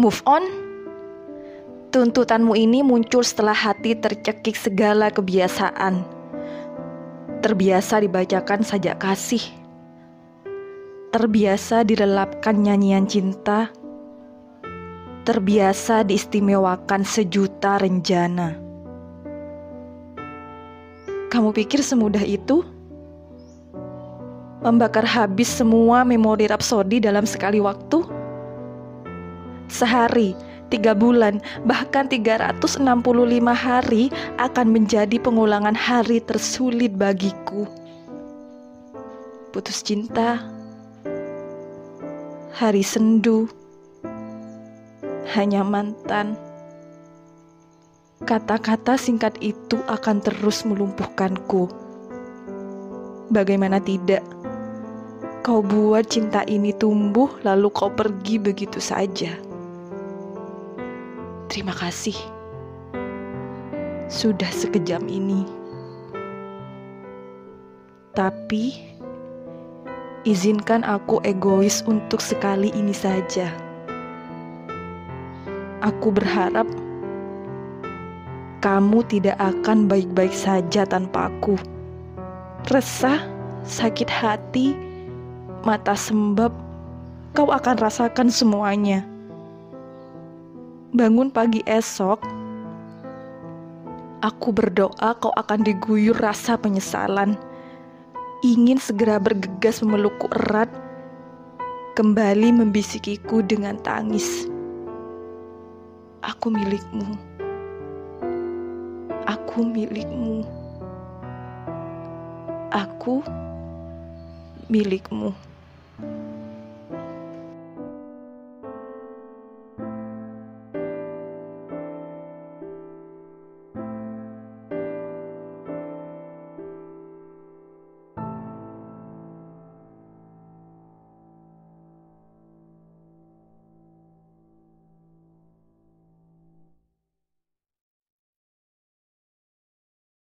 Move on? Tuntutanmu ini muncul setelah hati tercekik segala kebiasaan. Terbiasa dibacakan sajak kasih. Terbiasa dilelapkan nyanyian cinta. Terbiasa diistimewakan sejuta renjana. Kamu pikir semudah itu? Membakar habis semua memori rapsodi dalam sekali waktu? Sehari, tiga bulan, bahkan 365 hari akan menjadi pengulangan hari tersulit bagiku. Putus cinta, hari sendu, hanya mantan. Kata-kata singkat itu akan terus melumpuhkanku. Bagaimana tidak? Kau buat cinta ini tumbuh, lalu kau pergi begitu saja. Terima kasih. Sudah sekejam ini. Tapi izinkan aku egois untuk sekali ini saja. Aku berharap kamu tidak akan baik-baik saja tanpa aku. Resah, sakit hati, mata sembab, kau akan rasakan semuanya bangun pagi esok, aku berdoa kau akan diguyur rasa penyesalan. Ingin segera bergegas memelukku erat, kembali membisikiku dengan tangis. Aku milikmu. Aku milikmu. Aku milikmu.